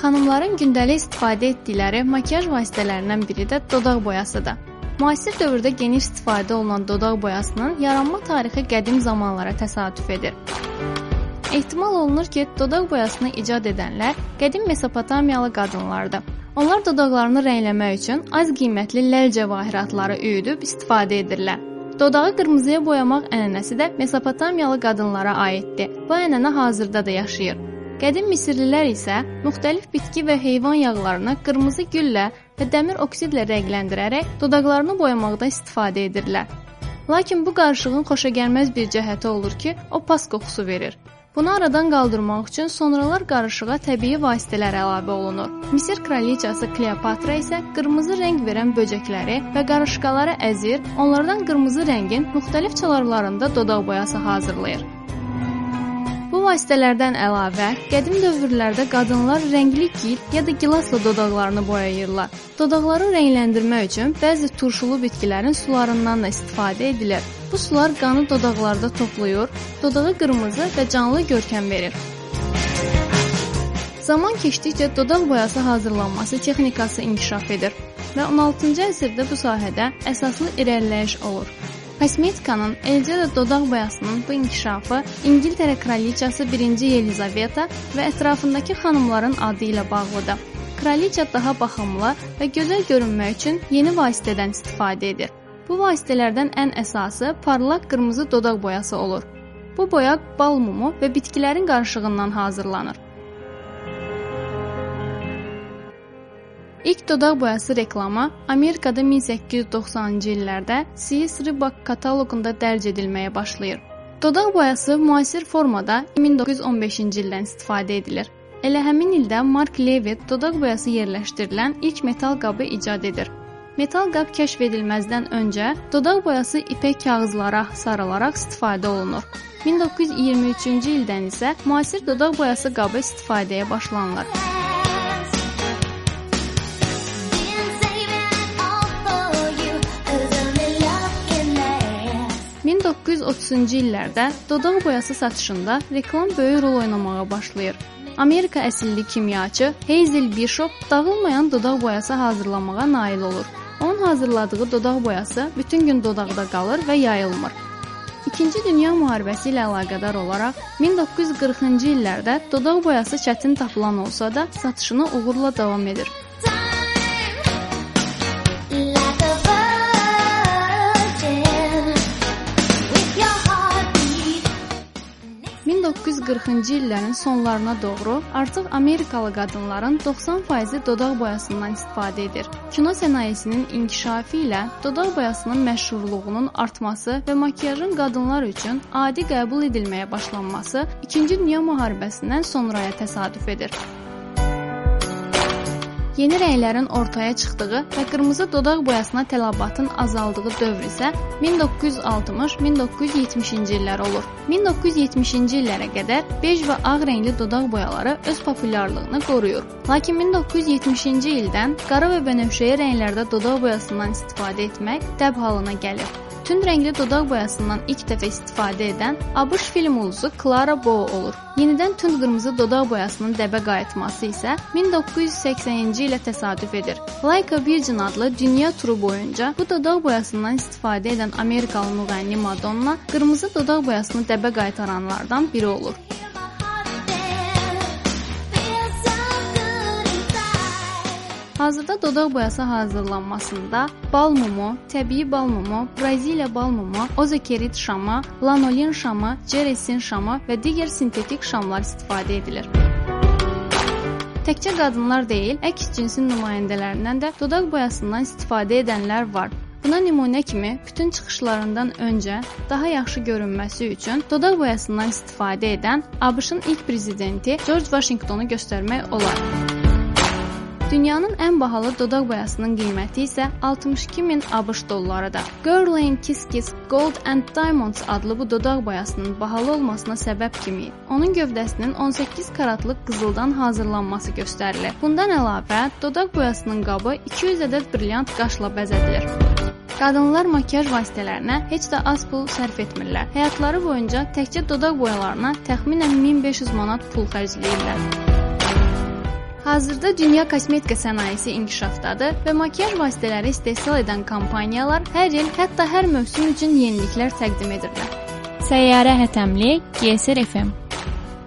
Xanımların gündəlik istifadə etdikləri makiyaj vasitələrindən biri də dodaq boyasıdır. Müasir dövrdə geniş istifadə olunan dodaq boyasının yaranma tarixi qədim zamanlara təsadüf edir. Ehtimal olunur ki, dodaq boyasını icad edənlər qədim Mesopotamiyalı qadınlardır. Onlar dodaqlarını rəngləmək üçün az qiymətli ləl cəvahiratları üyüdüb istifadə edirlər. Dodağı qırmızıya boyamaq ənənəsi də Mesopotamiyalı qadınlara aiddir. Bu ənənə hazırda da yaşayır. Qədim Misirlilər isə müxtəlif bitki və heyvan yağlarını qırmızı güllə və dəmir oksidlə rəngləndirərək dodaqlarını boyamaqda istifadə edirlər. Lakin bu qarışığın xoşagəlməz bir cəhəti olur ki, o pas qoxusu verir. Bunu aradan qaldırmaq üçün sonralar qarışığa təbii vasitələr əlavə olunur. Misir kraliçası Kleopatra isə qırmızı rəng verən böcəkləri və qarışqaları əzir, onlardan qırmızı rəngin müxtəlif çalarlarında dodaq boyası hazırlayır. Vasitələrdən əlavə, qədim dövrlərdə qadınlar rəngli gil ya da gilasla dodaqlarını boyayırlar. Dodaqları rəngləndirmək üçün bəzi turşulu bitkilərin sularından da istifadə edilir. Bu sular qanı dodaqlarda toplayır, dodağa qırmızı və canlı görkəm verir. Zaman keçdikcə dodaq boyası hazırlanması texnikası inkişaf edir və 16-cı əsrdə bu sahədə əsaslı irəliləyiş olur. Kosmetikanın, eləcə də dodaq boyasının bu inkişafı İngiltərə kraliçası 1-ci Yelizaveta və ətrafındakı xanımların adı ilə bağlıdır. Kraliça daha baxımlı və gözəl görünmək üçün yeni vasitədən istifadə edir. Bu vasitələrdən ən əsası parlaq qırmızı dodaq boyası olur. Bu boya bal mumu və bitkilərin qarışığından hazırlanır. İlk dodaq boyası reklamı Amerikada 1890-cı illərdə Sears Roebuck kataloqunda dərc edilməyə başlayır. Dodaq boyası müasir formada 1915-ci ildən istifadə edilir. Elə həmin ildə Mark Levitt dodaq boyası yerləşdirilən ilk metal qabı icad edir. Metal qab kəşf edilməzdən öncə dodaq boyası ipək kağızlara sarılaraq istifadə olunur. 1923-cü ildən isə müasir dodaq boyası qabı istifadəyə başlanılır. 1930-cu illərdə dodaq boyası satışında reklam böyük rol oynamağa başlayır. Amerika əsilli kimyaçı Hazel Bishop dağılmayan dodaq boyası hazırlamağa nail olur. Onun hazırladığı dodaq boyası bütün gün dodaqda qalır və yayılmır. İkinci Dünya müharibəsi ilə əlaqədar olaraq 1940-cı illərdə dodaq boyası çətin tapılan olsa da satışını uğurla davam edir. 1940-cı illərin sonlarına doğru artıq Amerikalı qadınların 90% dodaq boyasından istifadə edir. Kino sənayesinin inkişafı ilə dodaq boyasının məşhurluğunun artması və makiyajın qadınlar üçün adi qəbul edilməyə başlanması 2-ci Dünya müharibəsindən sonraya təsadüf edir. Yeni rənglərin ortaya çıxdığı və qırmızı dodaq boyasına tələbatın azaldığı dövr isə 1960-1970-ci illər olur. 1970-ci illərə qədər bej və ağ rəngli dodaq boyaları öz populyarlığını qoruyur. Lakin 1970-ci ildən qara və bənövşəyi rənglərdə dodaq boyasından istifadə etmək dəb halına gəlir. Tünd rəngli dodaq boyasından ilk dəfə istifadə edən ABŞ film ulduzu Clara Bow olur. Yenidən tünd qırmızı dodaq boyasının dəbə qayıtması isə 1980-ci ilə təsadüf edir. Leica Virgin adlı dünya turu boyunca bu dodaq boyasından istifadə edən Amerikalı müğənni Madonna qırmızı dodaq boyasını dəbə qaytaranlardan biri olur. Hazırda dodaq boyası hazırlanmasında bal mumu, təbii bal mumu, Braziliya bal mumu, ozokerit şamı, lanolin şamı, ceresin şamı və digər sintetik şamlar istifadə edilir. Təkcə qadınlar deyil, əks cinsin nümayəndələrindən də dodaq boyasından istifadə edənlər var. Buna nümunə kimi bütün çıxışlarından öncə daha yaxşı görünməsi üçün dodaq boyasından istifadə edən ABŞ-ın ilk prezidenti George Washingtonu göstərmək olar. Dünyanın ən bahalı dodaq boyasının qiyməti isə 62 min ABŞ dollarıdır. Guerlain Kiss Kiss Gold and Diamonds adlı bu dodaq boyasının bahalı olmasına səbəb kimi onun gövdəsinin 18 karatlıq qızıldan hazırlanması göstərilir. Bundan əlavə, dodaq boyasının qabı 200 ədəd brilliant qaşla bəzədilir. Qadınlar makiyaj vasitələrinə heç də az pul sərf etmirlər. Həyatları boyunca təkcə dodaq boyalarına təxminən 1500 manat pul xərcləyirlər. Hazırda dünya kosmetika sənayesi inkişafdadır və makiyaj vasitələri istehsal edən kompaniyalar hər il, hətta hər mövsüm üçün yeniliklər təqdim edirlər. Səyyarə Hətəmli, GSR FM